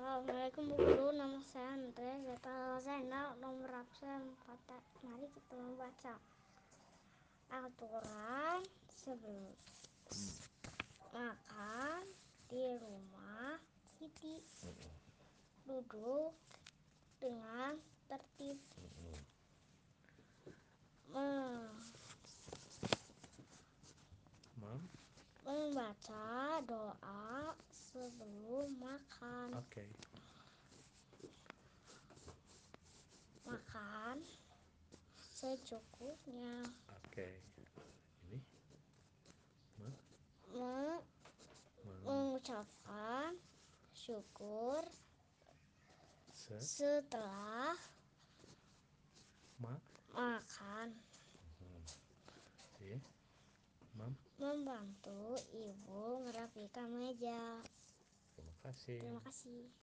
Assalamualaikum Bu Guru, nama saya Andre Zeta Zainal, nomor absen 4. Mari kita membaca aturan sebelum makan di rumah Siti. Duduk dengan tertib. Mom? membaca doa makan. Oke. Makan secukupnya. Oke. Ini? Mom? Me- Mom? mengucapkan syukur Se? setelah Ma? makan. Iya? Mom? Membantu ibu merapikan meja. Kasih. Terima kasih.